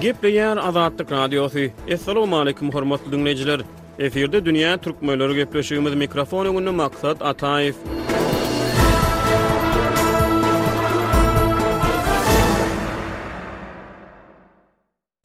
Gepleýär Azatlyk Radiosy. Assalamualaikum hormatly dinleýjiler. Efirde dünýä türkmenleri gepleşigimiz mikrofon öňünde Maksat Ataýew.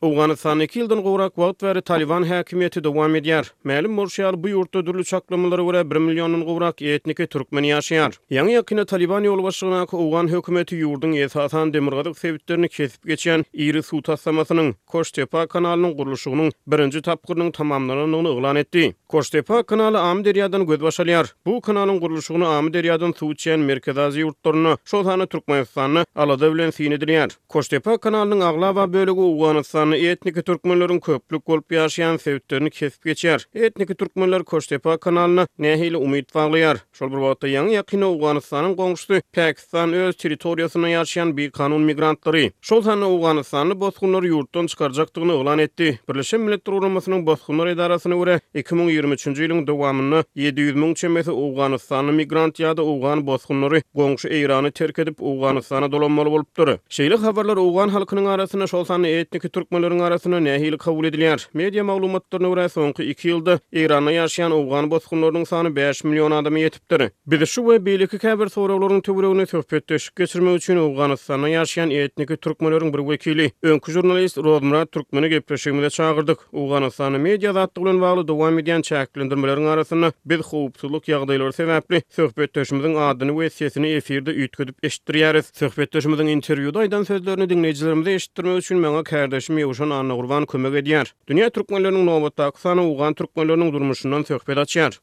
Owganystanda iki ýyldan gowrak wagt bäri Talyban häkimiýeti dowam edýär. Mälim bolşy ýaly, bu ýurtda dürli çaklamalara görä bir milliondan gowrak etniki türkmen ýaşaýar. Ýaňy-ýakynda Talyban ýolbaşçylygyndaky owgan hökümeti ýurduň esasan demirgazyk sebitlerini kesip geçýän iri suw taslamasynyň, Koştepa kanalynyň gurluşygynyň birinji tapgyrynyň tamamlanandygyny yglan etdi. Koştepa kanaly Amyderýadan gözbaş alýar. Bu kanalyň gurluşygyny Amyderýadan suw içýän Merkezi Aziýa ýurtlarynda, şol sanda Türkmenistanda alada bilen syn edilýär. Koştepa kanalynyň aglaba bölegi Owganystanly etniki türkmenleriň köplük bolup ýaşaýan sebitlerini kesip geçýär. Etniki türkmenler Koştepa kanalyna nähili umyt baglaýar? Şol bir wagtda, ýaňy-ýakynda Owganystanyň goňşusy Pakistan öz territoriýasynda ýaşaýan bikanun migrantlary, şol sanda owganystanly bosgunlary ýurtdan çykarjakdygyny yglan etdi. Birleşen Milletler Guramasynyň bosgunlar edarasyna görä, iki müň ýigrimi üçünji ýylyň dowamynda ýedi ýüz müň çemesi owganystanly migrant ýa-da owgan bosgunlary goňşy Eýrany terk edip, Owganystana dolanmaly bolupdyr. Şeýle habarlar owgan halkynyň arasynda, şol sanda etniki türkmenleriň arasynda nähili kabul edilýär? Media maglumatlaryna görä, soňky iki ýylda Eýranda ýaşaýan owgan bosgunlarynyň sany bäş million adama ýetipdir. Biz şu we beýleki käbir soraglaryň töwereginde söhbetdeşlik geçirmek üçin Owganystanda ýaşaýan etniki türkmenleriň bir wekili, öňki žurnalist Rozmyrat Türkmeni gepleşigimize çagyrdyk. Owganystanda media azatlygy bilen bagly dowam edýän çäklendirmeleriň arasynda biz howpsuzlyk ýagdaýlary sebäpli söhbetdeşimiziň adyny we sesini efirde üýtgedip eşitdirýäris. Söhbetdeşimiziň interwýuda aýdan sözlerini diňleýjilerimize eşitdirmek üçin maňa kärdeşim Ýowşan Annagurban kömek edýär. Dünýä türkmenleriniň nobatdaky sany owgan türkmenleriniň durmuşyndan söhbet açýar.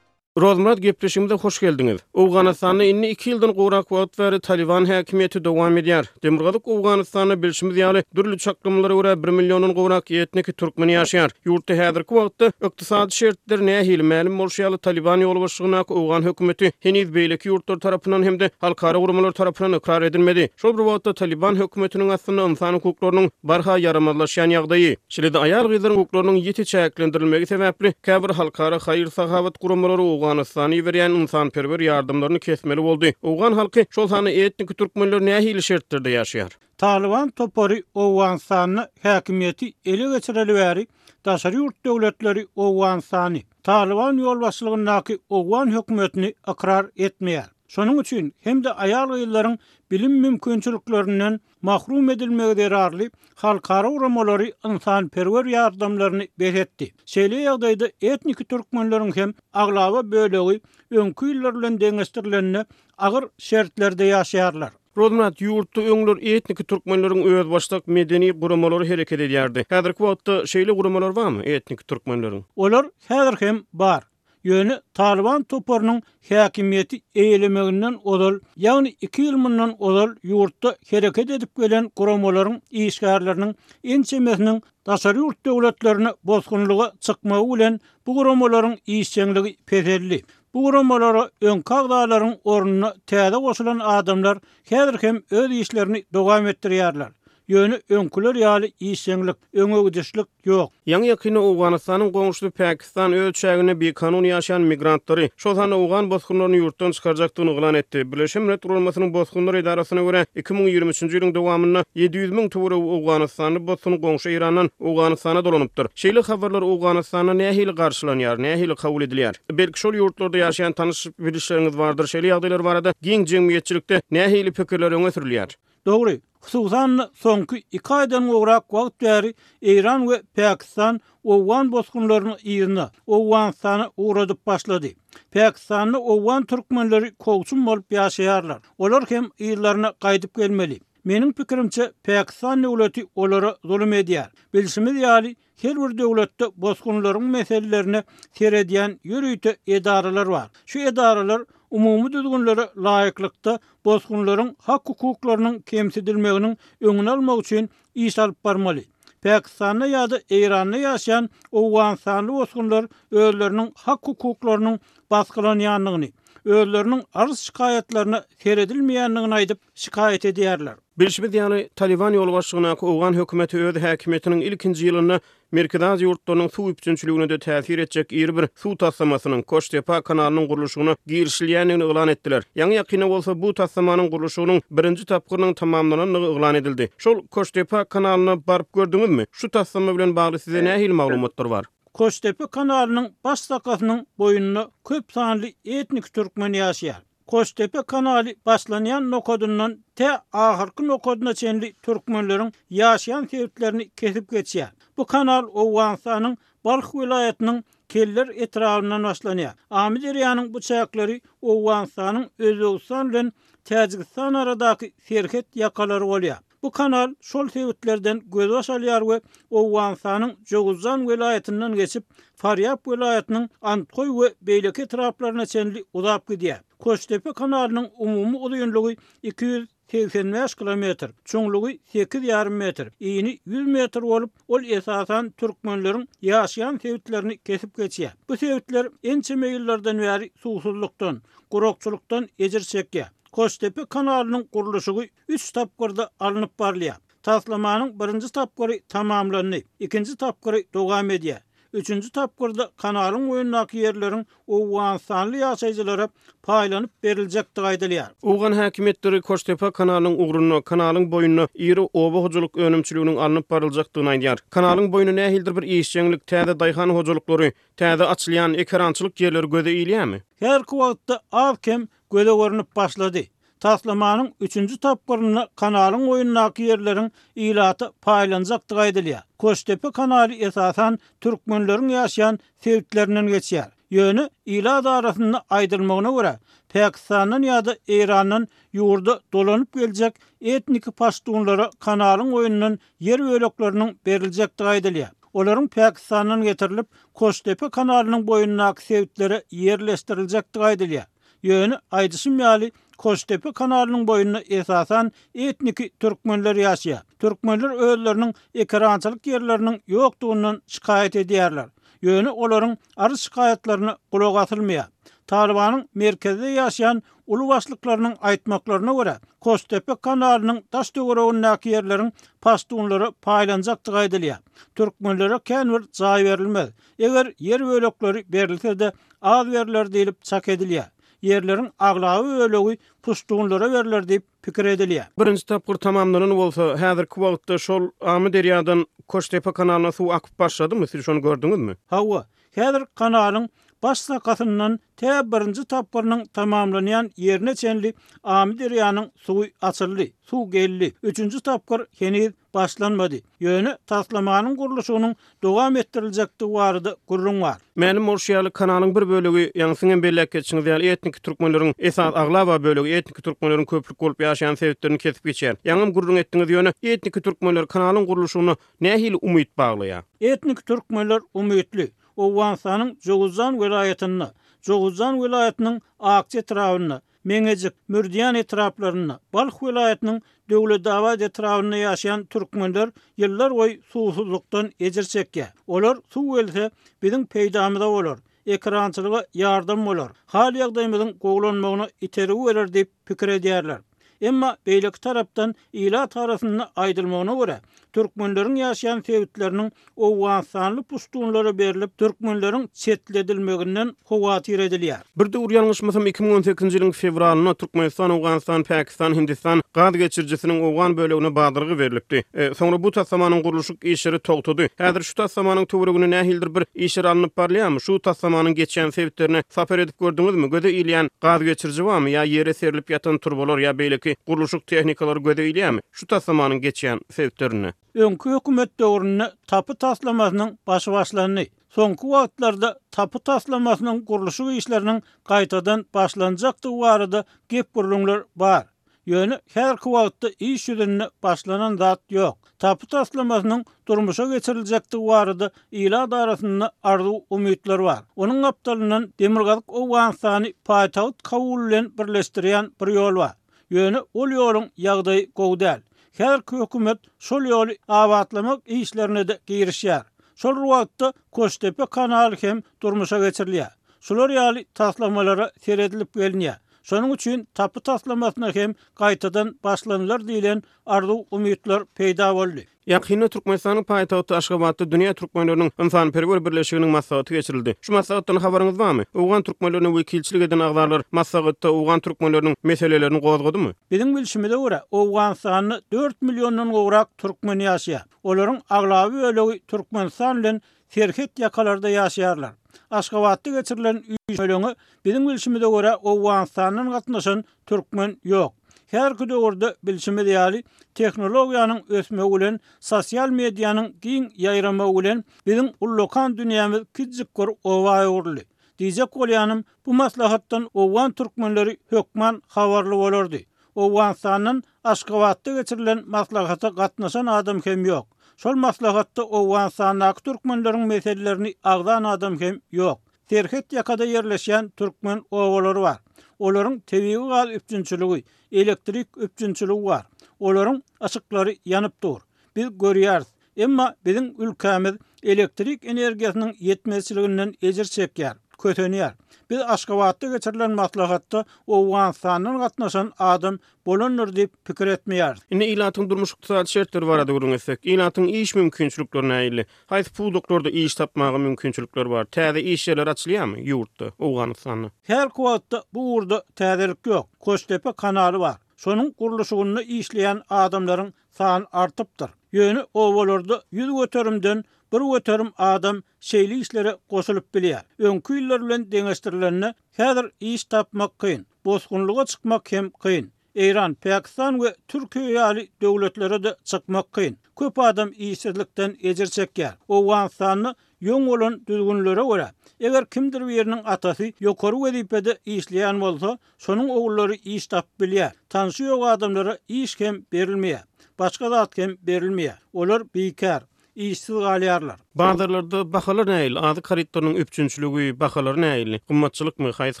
Rozmyrat gepleşigimize hoş geldiňiz. Owganystanda indi iki ýyldan gowrak wagt bäri Talyban häkimiýeti dowam edýär. Demirgazyk Owganystanda bilşimiz ýaly, dürli çaklamalara görä bir milliondan gowrak etniki türkmen ýaşaýar. Ýurtda häzirki wagtda ykdysady şertler nähili? Mälim bolşy ýaly Talyban ýolbaşçylygyndaky Owgan hökümeti heniz beýleki ýurtlar tarapyndan hem-de halkara guramalar tarapyndan ykrar edilmedi. Şol bir wagtda Talyban hökümetiniň astynda ynsan hukuklarynyň barha ýaramazlaşýan ýagdaýy. Şeýle-de aýal-gyzlaryň hukuklarynyň ýiti çäklendirilmegi sebäpli, käbir halkara haýyr-sahawat guramalary Owganystana iberýän ynsanperwer ýardamlaryny kesmeli boldy. Owgan halky, şol sanda etniki türkmenler nähili şertlerde ýaşaýar? Talyban topary Owganystanda häkimiýeti ele geçireli bäri, daşary ýurt döwletleri Owganystany, Talyban ýolbaşçylygyndaky owgan hökümetini ykrar etmeýär. Şonuň üçin hem-de aýal-gyzlaryň bilim mümkinçiliklerinden mahrum edilmegi zerarly halkara guramalary ynsanperwer ýardamlaryny bes etdi. Şeýle ýagdaýda etniki türkmenleriň hem aglaba bölegi öňki ýyllar bilen deňeşdirilende agyr şertlerde ýaşaýarlar. Rozmyrat, ýurtda öňler etniki türkmenleriň özbaşdak medeni guramalary hereket edýärdi. Häzirki wagtda şeýle guramalar barmy, etniki türkmenleriň? Olar häzir hem bar. Ýöne Talyban toparynyň häkimiýeti eýelemeginden ozal, ýagny iki ýyl mundan ozal ýurtda hereket edip gelen guramalaryň işgärleriniň ençemesiniň daşary ýurt döwletlerine bosgunlyga çykmagy bilen bu guramalaryň işjeňligi peseldi. Bu guramalara öňki agzalaryň ornuna täze goşulan adamlar häzir hem öz işlerini dowam etdirýärler. Ýöne öňküler ýaly işjeňlik, öňegidişlik, Ýok. Ýaňy-ýakynda Owganystanyň goňşusy Pakistan öz çäginde bikanun ýaşaýan migrantlary, şol sanda owgan bosgunlaryny ýurtdan çykarjakdygyny yglan etdi. Birleşen Millet Guralmasynyň Bosgunlar edarasyna görä, iki müň ýigrimi üçünji ýylyň dowamynda ýedi ýüz müň töweregi owganystanly bosgun goňşy Eýrandan Owganystana dolanypdyr. Şeýle habarlar Owganystanda nähili garşylanýar, nähili kabul edilýär? Belki şol ýurtlarda ýaşaýan tanyş-bilişleriňiz bardyr, şeýle ýagdaýlar barada giň jemgyýetçilikde nähili pikirler öňe sürülýär? Dogry, Hususan-da, soňky iki aýdan gowrak wagt bäri Eýran we Pakistan owgan bosgunlaryny yzyna, Owganystana ugradyp başlady. Pakistanda owgan türkmenleri kowçum bolup ýaşaýarlar. Olar hem yzlaryna gaýdyp gelmeli. Meniň pikirimçe, Pakistan döwleti olara zulum edýär. Bilşimiz ýaly, Her bir döwletde bosgunlaryň meselelerine seredýän ýörite edaralar bar. Şu edaralar umumy düzgünlere laýyklykda bosgunlaryň hak-hukuklarynyň kemsidilmeginiň öňüni almak üçin iş alyp barmaly. Pakistanda ýa-da Eýranda ýaşaýan owganystanly bosgunlar özleriniň hak-hukuklarynyň basgylanýandygyny, özleriniň arz-şikaýatlaryna seredilmeýändigini aýdyp, şikaýat edýärler. Bilşimiz ýaly, Talyban ýolbaşçygyndaky owgan hökümeti öz häkimiýetiniň ilkinji ýylynda Merkezi Aziýa ýurtlarynyň suw üpjünçiligine-de täsir etjek iri bir suw taslamasynyň, Koştepa kanalynyň gurluşygyna girişilýändigini yglan etdiler. Ýaňy-ýakynda bolsa bu taslamanyň gurluşygynyň birinji tapgyrynyň tamamlanandygy yglan edildi. Şol Koştepa kanalyna baryp gördüňizmi? Şu taslama bilen bagly size nähili maglumatlar bar? Koştepe kanalynyň baş sakasynyň boýunda köp sanly etniki türkmen ýaşaýar. Goştepe kanaly başlanýan nokadyndan tä ahyrky nokadyna çenli türkmenleriň ýaşaýan sebitlerini kesip geçýär. Bu kanal Owganystanyň Balh welaýatynyň Keller etrabyndan başlanýar. Amyderýanyň bu çäkleri Owganystanyň Özbegistan bilen Täjigistan aradaky serhet ýakalary bolýar. Bu kanal şol sebitlerden gözbaş alýar we Owganystanyň Joguzjan welaýatyndan geçip, Farýab welaýatynyň Andkoý we beýleki etraplaryna çenli uzap gidýär. Koçdepe kanalynyň umumy uzynlygy iki ýüz segsen bäş kilometr, çuňlugy sekiz ýarym metr, yny ýüz metr bolup, Ol esasan türkmenleriň ýaşaýan sebitlerini kesip geçýär. Bu sebitler ençeme ýyllardan bäri suwsuzlykdan, gurakçylykdan ejir çekýär. Koçdepe kanalynyň gurluşygy üç tapgyrda alnyp barylýar. Taslamanyň birinji tapgyry tamamlandy, ikinji tapgyry dowam edýär. Üçünji tapgyrda kanalyň boýundaky ýerleriň owganystanly ýaşaýjylara paýlanyp beriljekdigi aýdylýar. Owgan häkimiýetleri Koştepe kanalynyň ugrunda, kanalyň boýunda iri oba hojalyk önümçiliginiň alnyp baryljakdygyny aýdýar. Kanalyň boýny nähilidir bir işjeňlik, täze daýhan hojalyklary, täze açylýan ekerançylyk ýerleri göze ilýärmi? Häzirki wagtda az-kem göze görnüp başlady. Taslamanyň üçünji tapgyrynda kanalyň boýundaky ýerleriň ilata paýlanjakdygy aýdylýar. Koçdepe kanaly esasan türkmenleriň ýaşaýan sebtlerinden geçýär. Ýöne ilat arasynda aýdylmagyna görä, Pakistandan ýa-da Eýrandan ýurda dolanyp geljek etniki paştunlara kanalyň boýundan ýer bölekleriniň beriljekdigi aýdylýar. Olaryň Pakistandan getirilip, Koçdepe kanalynyň boýundaky sebtlere ýerleşdiriljekdigi aýdylýar. Ýöne, aýdyşym ýaly, Koştepe kanalynyň boýunda esasan etniki türkmenler ýaşaýar. Türkmenler özleriniň ekerançylyk ýerleriniň ýokdugyndan şikaýat edýärler. Ýöne olaryň arz-şikaýatlaryna gulak asylmaýar. Talybanyň merkezde ýaşaýan uly başlyklarynyň aýtmaklaryna görä, Koştepe kanalynyň daş-töweregindäki ýerleriň paştunlara paýlanjakdygy aýdylýar. Türkmenlere kän bir jaý berilmez. Eger ýer bölekleri berilse-de, az berler diýlip çak edilýär. Ýerleriň aglaba bölegi puştunlara berler diýip pikir edilýär. Birinji tapgyr tamamlanan bolsa, häzirki wagtda şol Amyderýadan Koçdepe kanalyna suw akyp başladymy, siz şony gördüňizmi? Hawa, häzir kanalyň baş sakasyndan tä birinji tapgyrynyň tamamlanýan ýerine çenli Amyderýanyň suwy açyldy, suw geldi. Üçünji tapgyr heniz başlanmady. Ýöne taslamanyň gurluşygynyň dowam etdiriljekdigi barada gürrüň bar. Mälim bolşy ýaly, kanalyň bir bölegi, ýagny siziň hem belläp geçişiňiz ýaly, etniki türkmenleriň, esasy, aglaba bölegi etniki türkmenleriň köplük bolup ýaşaýan sebitlerini kesip geçýär. Ýaňam gürrüň etdiňiz, ýöne etniki türkmenler kanalyň gurluşygyna nähili umyt baglaýar? Etniki türkmenler umytly. Owganystanyň Jowuzjan welaýatynda, Jowuzjan welaýatynyň Akja etrabynda, Meňejik, Mürdýan etraplarynda, Balh welaýatynyň Döwletabat etrabynda ýaşaýan türkmenler ýyllarboýy suwsuzlykdan ejir çekýär. Olar suw gelse, biziň peýdamyza bolar, ekerançylyga ýardam bolar, hal-ýagdaýymyzyň gowulanmagyna itergi berer diýip pikir edýärler. Emma beýleki tarapdan Ilat arasynda aýdylmagyna görä, türkmenleriň ýaşaýan sebitleriniň owganystanly puştunlara berlip, türkmenleriň çetledilmeginden howatyr edilýär. Bir döwür ýalňyşmasam, iki müň on sekizinji ýylyň fewralynda Türkmenistan, Owganystan, Pakistan, Hindistan gaz geçirijisiniň owgan bölegine badalga berlipdi. Soňra bu taslamanyň gurluşyk işleri togtady. Häzir Şu taslamanyň töweregini nähilidir bir işler alnyp barylýarmy? Şu taslamanyň geçýän sebitlerine sapar edip gördüňizmi? Göze ilýän gaz geçiriji barmy? Ýa ýere serlip ýatan turbalar ýa beýleki gurluşyk tehnikalary göze ilýärmi? Şu taslamanyň geçýän sebitlerinde. Öňki hökümet döwründe tapu taslamasynyň başy başlandy. Soňky wagtlarda tapu taslamasynyň gurluşyk işleriniň gaýtadan başlanjakdygy barada gep-gürrüňler bar. Ýöne häzirki wagtda iş ýüzünde başlanan zat ýok. Tapy taslamasynyň durmuşa geçiriljekdigi barada ilat arasynda arzuw-umytlar bar. Onuň gapdalyndan Demirgazyk Owganystany paýtagt Kabul bilen birleşdirýän bir ýol bar. Ýöne ol ýoluň ýagdaýy gowy däl. Häzirki hökümet şol ýoly abatlamak işlerine-de girişýär. Şol bir wagtda Koçdepe kanaly hem durmuşa geçirilýär. Şular ýaly taslamalara seredilip gelinýär. Şonuň üçin tapy taslamasyna hem gaýtadan başlanylar diýlen arzuw-umytlar peýda boldy. Ýakynda Türkmenistanyň paýtagty Aşgabatda Dünýä türkmenleriniň ynsanperwer birleşiginiň maslahaty geçirildi. Şu maslahatdan habaryňyz barmy? Owgan türkmenlerine wekilçilik eden agzalar maslahatda owgan türkmenleriniň meselelerini gozgadymy? Biziň bilşimize görä, Owganystanda dört milliondan gowrak türkmen ýaşaýar. Olaryň aglaba bölegi Türkmenistan bilen serhet ýakalarda ýaşaýarlar. Aşgabatda geçirilen üýşmeleňe biziň bilşimize görä Owganystandan gatnaşan türkmen ýok. Häzirki döwürde bilşimiz ýaly tehnologiýanyň ösmegi bilen sosial mediýanyň giň ýaýramagy bilen biziň ullakan dünýämiz kiçjik bir oba öwrüldi. Diýjek bolýanym bu maslahatdan owgan türkmenleri hökman habarly bolardy. Owganystandan Aşgabatda geçirilen maslahata gatnaşan adam hem ýok. Şol maslahatda Owganystandaky türkmenleriň meselelerini agzan adam hem ýok. Serhet ýakada ýerleşýän türkmen obalary bar. Olaryň tebigy gaz üpjünçiligi, elektrik üpjünçiligi bar. Olaryň yşyklary ýanyp dur. Biz görýäris, Emma biziň ülkämiz elektrik energiýasynyň ýetmezçiliginden ejir çekýär, kösenýär. Biz Aşgabatda geçirilen maslahatda Owganystandan gatnaşan adam bolandyr diýip pikir etmeýäris. Indi ilatyň durmuş-ykdysady şertleri barada gürrüň etsek, ilatyň iş mümkinçilikleri nähili? Haýsy pudaklarda iş tapmaga mümkinçilikler bar? Täze iş ýerleri açylýarmy ýurtda, Owganystanda? Hälki wagtda bu ugurda täzelik ýok. Koçdepe kanaly bar. Şonuň gurluşygynda işleýän adamlaryň sany artypdyr. Ýöne obalarda ýüz göterimden bir göterim adam şeýle işlere goşulyp bilýär. Öňki ýyllar bilen deňeşdirilende, häzir iş tapmak kyn, bosgunlyga çykmak hem kyn. Eýran, Pakistan we Türkiýe ýaly döwletlere-de çykmak kyn. Köp adam işsizlikden ejir çekýär. Owganystanda Ýoň bolan düzgünlere görä, eger kimdir biriniň atasy ýokary wezipede işleýän bolsa, şonuň ogullary iş tapyp bilýär. Tanşy ýok adamlara iş hem berilmeýär. Başga zat hem berilmeýär. Olar bikär, işsiz galýarlar. Bazarlarda bahalar nähili? Azyk harytlarynyň üpjünçiligi, bahalary nähili? Gymmatçylykmy? Haýsy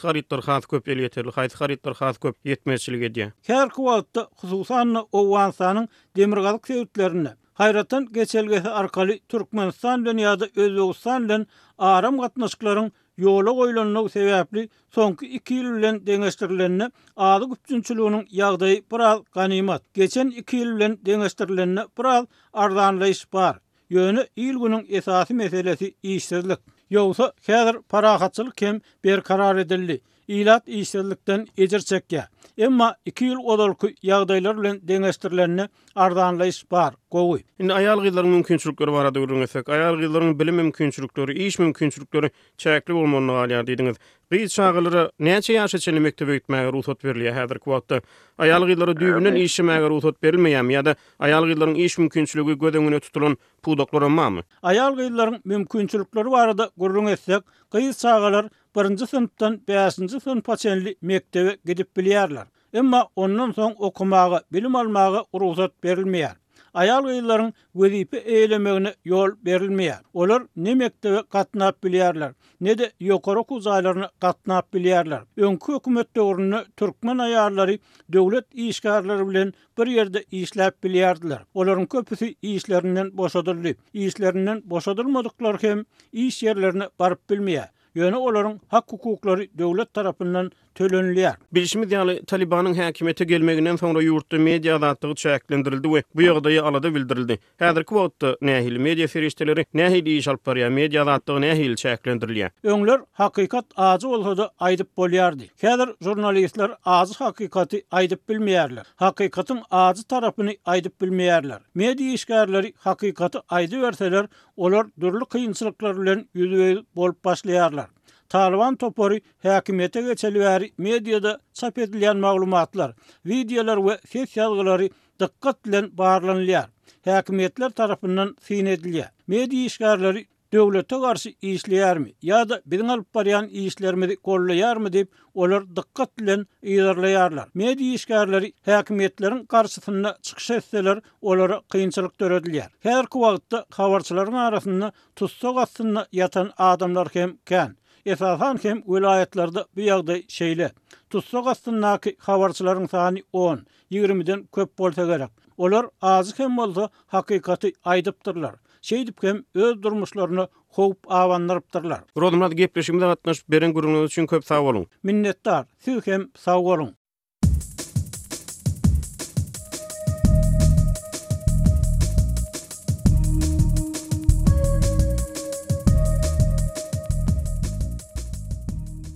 harytlar has köp elýeterli, haýsy harytlar has köp ýetmezçilik edýär? Hälki wagtda, hususan-da, Owganystanyň demirgazyk sebitlerinde Haýratan geçelgesi arkaly Türkmenistan bilen ýa-da Özbegistan bilen aram gatnaşyklaryň ýola goýlanlygy sebäpli soňky iki ýyl bilen deňeşdirilende azyk üpjünçiliginiň ýagdaýy biraz ganymat. Geçen iki ýyl bilen deňeşdirilende biraz arzanlaýyş bar. Ýöne il-günüň esasy meselesi işsizlik. Ýogsa, häzir parahatçylyk hem berkarar edildi. Ilat işsizlikden ejir çekýär. Emma iki ýyl ozalky ýagdaýlar bilen deňeşdirilende arzanlaýyş bar, gowy. Indi aýal-gyzlaryň mümkinçilikleri barada gürrüň etsek. Aýal-gyzlaryň bilim mümkinçilikleri, iş mümkinçilikleri çäkli bolmagynda galýar diýdiňiz. Gyz çagalara näçe ýaşa çenli mekdebe gitmäge rugsat berilýär häzirki wagtda? Aýal-gyzlara düýbünden işlemäge rugsat berilmeýärmi ýa-da aýal-gyzlaryň iş mümkinçiligi göz öňüne tutulan pudaklar hem barmy? Aýal-gyzlaryň mümkinçilikleri barada gürrüň etsek, gyz çagalar birinji synpdan bäşinji synpa çenli mekdebe gidip bilýärler. Emma ondan soň okamaga, bilim almaga rugsat berilmeýär. Aýal-gyzlaryň wezipe eýelemegine ýol berilmeýär. Olar ne mekdebe gatnap bilýärler, ne-de ýokary okuw jaýlaryna gatnap bilýärler. Öňki hökümet döwründe türkmen aýallary döwlet işgärleri bilen bir ýerde işläp bilýärdiler. Olaryň köpüsi işlerinden boşadyldy. Işlerinden boşadylmadyklary hem iş ýerlerine baryp bilmeýär. Ýöne olaryň hak-hukuklary döwlet tarapyndan tölenilýär. Bilşimiz ýaly, Talibanyň häkimiýete gelmeginden soňra ýurtda media azatlygy çäklendirildi we bu ýagdaýa alada bildirildi. Häzirki wagtda nähili media serişdeleri nähili iş alyp barýar, media azatlygy nähili çäklendirilýär? Öňler hakykat ajy bolsada aýdyp bolýardy. Häzir žurnalistler ajy hakykaty aýdyp bilmeýärler. Hakykatyň ajy tarapyny aýdyp bilmeýärler. Media işgärleri hakykaty aýdyberseler, olar dürli kynçylyklar bilen ýüzbe-ýüz bolup başlaýarlar. Talyban topary häkimiýete geçeli bäri mediada çap edilýän maglumatlar, wideolar we ses ýazgylary dykgat bilen barlanylýar, häkimiýetler tarapyndan syn edilýär. Media işgärleri döwlete garşy işleýärmi ýa-da biziň alyp barýan işlerimizi goldaýarmy diýip, olar dykgat bilen yzarlaýarlar. Media işgärleri häkimiýetleriň garşysynda çykyş etseler, olara kynçylyk döredilýär. Häzirki wagtda habarçylaryň arasynda tussag astynda ýatan adamlar hem kän. Esasan hem welaýatlarda bu ýagdaý şeýle. Tussag astyndaky habarçylaryň sany on, ýigrimiden köp bolsa gerek. Olar az hem bolsa hakykaty aýdypdyrlar. Şeýdip hem öz durmuşlaryna howp abandyrypdyrlar. Rozmyrat gepleşigimize gatnaşyp beren gürrüňiňiz üçin köp sag boluň. Minnetdar, siz hem sag boluň.